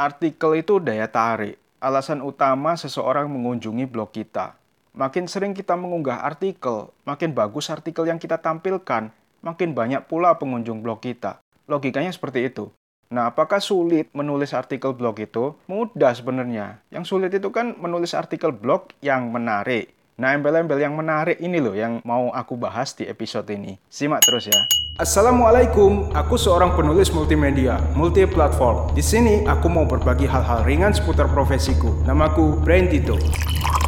Artikel itu daya tarik, alasan utama seseorang mengunjungi blog kita. Makin sering kita mengunggah artikel, makin bagus artikel yang kita tampilkan, makin banyak pula pengunjung blog kita. Logikanya seperti itu. Nah, apakah sulit menulis artikel blog itu? Mudah sebenarnya. Yang sulit itu kan menulis artikel blog yang menarik. Nah, embel-embel yang menarik ini loh yang mau aku bahas di episode ini. Simak terus ya. Assalamualaikum, aku seorang penulis multimedia, multi platform. Di sini aku mau berbagi hal-hal ringan seputar profesiku. Namaku Brain Tito.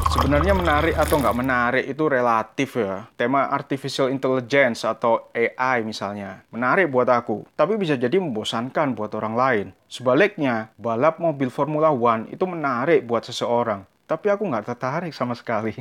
Sebenarnya menarik atau nggak menarik itu relatif ya. Tema artificial intelligence atau AI misalnya. Menarik buat aku, tapi bisa jadi membosankan buat orang lain. Sebaliknya, balap mobil Formula One itu menarik buat seseorang. Tapi aku nggak tertarik sama sekali.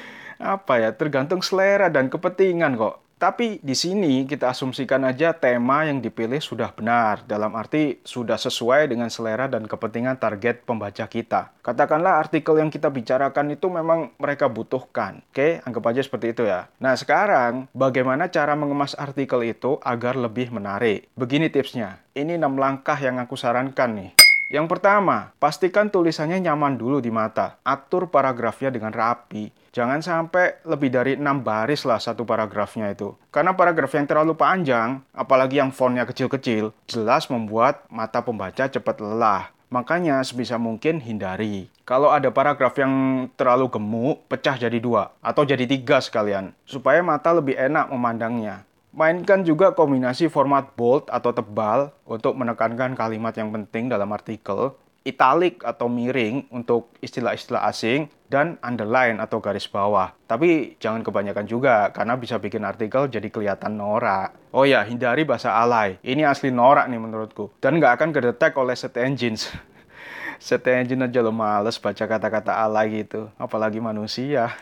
Apa ya, tergantung selera dan kepentingan kok. Tapi di sini kita asumsikan aja tema yang dipilih sudah benar, dalam arti sudah sesuai dengan selera dan kepentingan target pembaca kita. Katakanlah artikel yang kita bicarakan itu memang mereka butuhkan. Oke, anggap aja seperti itu ya. Nah sekarang, bagaimana cara mengemas artikel itu agar lebih menarik? Begini tipsnya, ini 6 langkah yang aku sarankan nih. Yang pertama, pastikan tulisannya nyaman dulu di mata. Atur paragrafnya dengan rapi Jangan sampai lebih dari 6 baris lah satu paragrafnya itu. Karena paragraf yang terlalu panjang, apalagi yang fontnya kecil-kecil, jelas membuat mata pembaca cepat lelah. Makanya sebisa mungkin hindari. Kalau ada paragraf yang terlalu gemuk, pecah jadi dua atau jadi tiga sekalian, supaya mata lebih enak memandangnya. Mainkan juga kombinasi format bold atau tebal untuk menekankan kalimat yang penting dalam artikel italic atau miring untuk istilah-istilah asing dan underline atau garis bawah. Tapi jangan kebanyakan juga karena bisa bikin artikel jadi kelihatan norak. Oh ya, hindari bahasa alay. Ini asli norak nih menurutku. Dan nggak akan kedetek oleh set engines. set engine aja lo males baca kata-kata alay gitu. Apalagi manusia.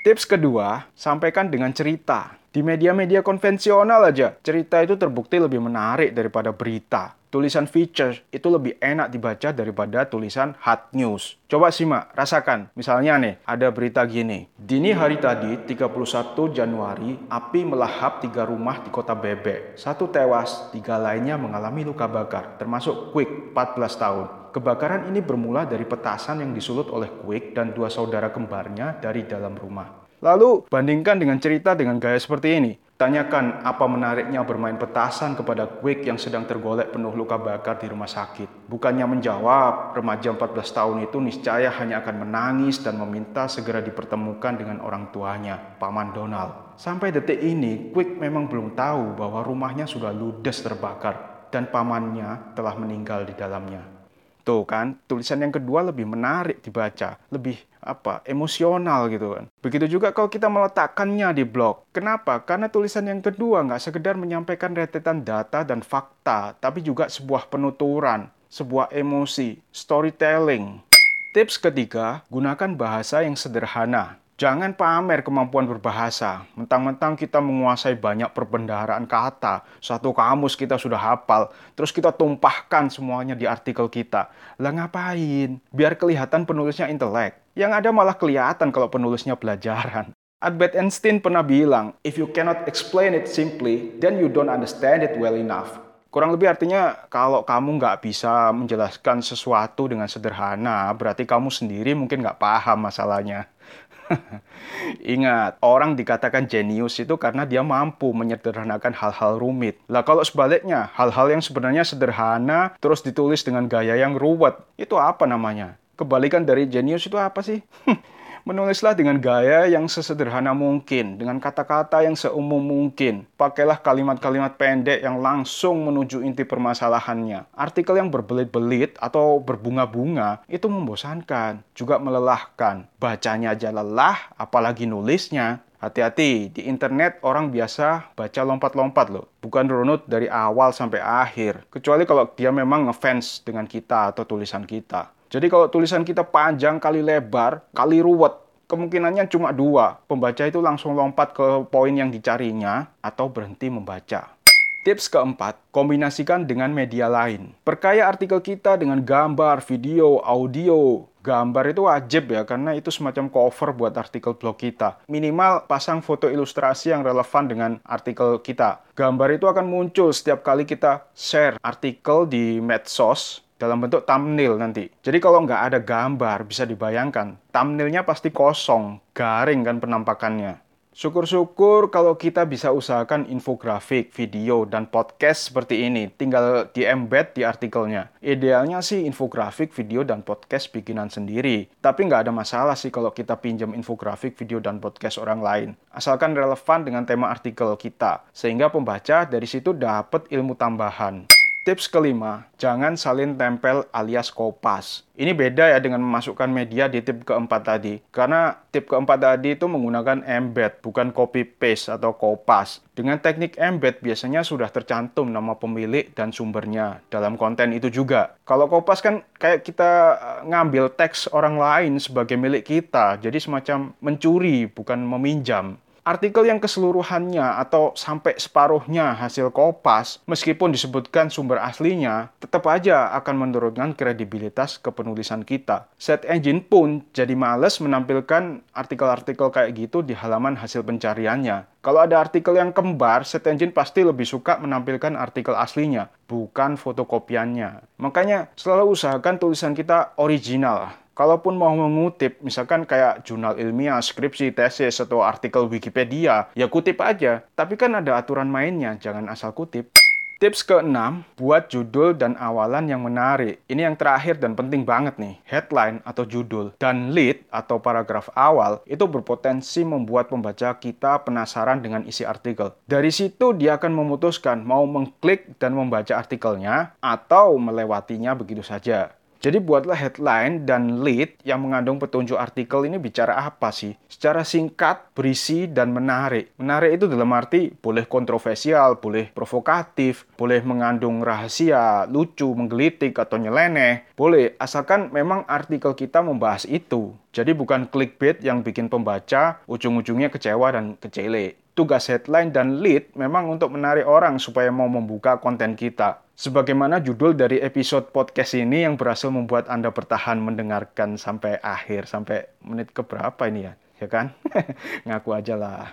Tips kedua, sampaikan dengan cerita. Di media-media konvensional aja, cerita itu terbukti lebih menarik daripada berita tulisan feature itu lebih enak dibaca daripada tulisan hot news. Coba simak, rasakan. Misalnya nih, ada berita gini. Dini hari tadi, 31 Januari, api melahap tiga rumah di kota Bebek. Satu tewas, tiga lainnya mengalami luka bakar, termasuk Quick, 14 tahun. Kebakaran ini bermula dari petasan yang disulut oleh Quick dan dua saudara kembarnya dari dalam rumah. Lalu, bandingkan dengan cerita dengan gaya seperti ini. Tanyakan apa menariknya bermain petasan kepada Quick yang sedang tergolek penuh luka bakar di rumah sakit. Bukannya menjawab, remaja 14 tahun itu niscaya hanya akan menangis dan meminta segera dipertemukan dengan orang tuanya, Paman Donald. Sampai detik ini, Quick memang belum tahu bahwa rumahnya sudah ludes terbakar dan pamannya telah meninggal di dalamnya. Tuh kan, tulisan yang kedua lebih menarik dibaca, lebih apa emosional gitu kan. Begitu juga kalau kita meletakkannya di blog. Kenapa? Karena tulisan yang kedua nggak sekedar menyampaikan rentetan data dan fakta, tapi juga sebuah penuturan, sebuah emosi, storytelling. Tips ketiga, gunakan bahasa yang sederhana. Jangan pamer kemampuan berbahasa. Mentang-mentang kita menguasai banyak perbendaharaan kata, satu kamus kita sudah hafal, terus kita tumpahkan semuanya di artikel kita. Lah ngapain? Biar kelihatan penulisnya intelek. Yang ada malah kelihatan kalau penulisnya pelajaran. Albert Einstein pernah bilang, if you cannot explain it simply, then you don't understand it well enough. Kurang lebih artinya kalau kamu nggak bisa menjelaskan sesuatu dengan sederhana, berarti kamu sendiri mungkin nggak paham masalahnya. Ingat, orang dikatakan jenius itu karena dia mampu menyederhanakan hal-hal rumit. Lah kalau sebaliknya, hal-hal yang sebenarnya sederhana terus ditulis dengan gaya yang ruwet, itu apa namanya? Kebalikan dari jenius itu apa sih? Menulislah dengan gaya yang sesederhana mungkin, dengan kata-kata yang seumum mungkin. Pakailah kalimat-kalimat pendek yang langsung menuju inti permasalahannya. Artikel yang berbelit-belit atau berbunga-bunga itu membosankan, juga melelahkan. Bacanya aja lelah, apalagi nulisnya. Hati-hati, di internet orang biasa baca lompat-lompat loh. Bukan runut dari awal sampai akhir. Kecuali kalau dia memang ngefans dengan kita atau tulisan kita. Jadi kalau tulisan kita panjang kali lebar, kali ruwet, kemungkinannya cuma dua. Pembaca itu langsung lompat ke poin yang dicarinya atau berhenti membaca. Tips keempat, kombinasikan dengan media lain. Perkaya artikel kita dengan gambar, video, audio. Gambar itu wajib ya, karena itu semacam cover buat artikel blog kita. Minimal pasang foto ilustrasi yang relevan dengan artikel kita. Gambar itu akan muncul setiap kali kita share artikel di medsos dalam bentuk thumbnail nanti. Jadi kalau nggak ada gambar, bisa dibayangkan, thumbnailnya pasti kosong, garing kan penampakannya. Syukur-syukur kalau kita bisa usahakan infografik, video, dan podcast seperti ini. Tinggal di embed di artikelnya. Idealnya sih infografik, video, dan podcast bikinan sendiri. Tapi nggak ada masalah sih kalau kita pinjam infografik, video, dan podcast orang lain. Asalkan relevan dengan tema artikel kita. Sehingga pembaca dari situ dapat ilmu tambahan. Tips kelima, jangan salin tempel alias kopas. Ini beda ya dengan memasukkan media di tip keempat tadi. Karena tip keempat tadi itu menggunakan embed, bukan copy paste atau kopas. Dengan teknik embed biasanya sudah tercantum nama pemilik dan sumbernya dalam konten itu juga. Kalau kopas kan kayak kita eh, ngambil teks orang lain sebagai milik kita. Jadi semacam mencuri, bukan meminjam. Artikel yang keseluruhannya atau sampai separuhnya hasil kopas, meskipun disebutkan sumber aslinya, tetap aja akan menurunkan kredibilitas kepenulisan kita. Set engine pun jadi males menampilkan artikel-artikel kayak gitu di halaman hasil pencariannya. Kalau ada artikel yang kembar, set engine pasti lebih suka menampilkan artikel aslinya, bukan fotokopiannya. Makanya selalu usahakan tulisan kita original kalaupun mau mengutip, misalkan kayak jurnal ilmiah, skripsi, tesis, atau artikel Wikipedia, ya kutip aja. Tapi kan ada aturan mainnya, jangan asal kutip. Tips keenam, buat judul dan awalan yang menarik. Ini yang terakhir dan penting banget nih. Headline atau judul dan lead atau paragraf awal itu berpotensi membuat pembaca kita penasaran dengan isi artikel. Dari situ dia akan memutuskan mau mengklik dan membaca artikelnya atau melewatinya begitu saja. Jadi buatlah headline dan lead yang mengandung petunjuk artikel ini bicara apa sih? Secara singkat, berisi, dan menarik. Menarik itu dalam arti boleh kontroversial, boleh provokatif, boleh mengandung rahasia, lucu, menggelitik, atau nyeleneh. Boleh, asalkan memang artikel kita membahas itu. Jadi bukan clickbait yang bikin pembaca ujung-ujungnya kecewa dan kecele tugas headline dan lead memang untuk menarik orang supaya mau membuka konten kita. Sebagaimana judul dari episode podcast ini yang berhasil membuat Anda bertahan mendengarkan sampai akhir, sampai menit keberapa ini ya, ya kan? Ngaku aja lah.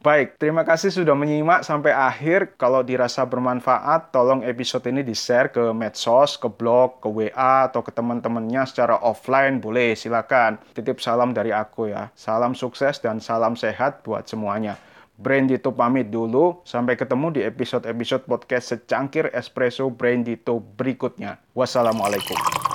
Baik, terima kasih sudah menyimak sampai akhir. Kalau dirasa bermanfaat, tolong episode ini di-share ke medsos, ke blog, ke WA, atau ke teman-temannya secara offline. Boleh, silakan. Titip salam dari aku ya. Salam sukses dan salam sehat buat semuanya. Brain Dito pamit dulu. Sampai ketemu di episode-episode podcast secangkir espresso Brain Dito berikutnya. Wassalamualaikum.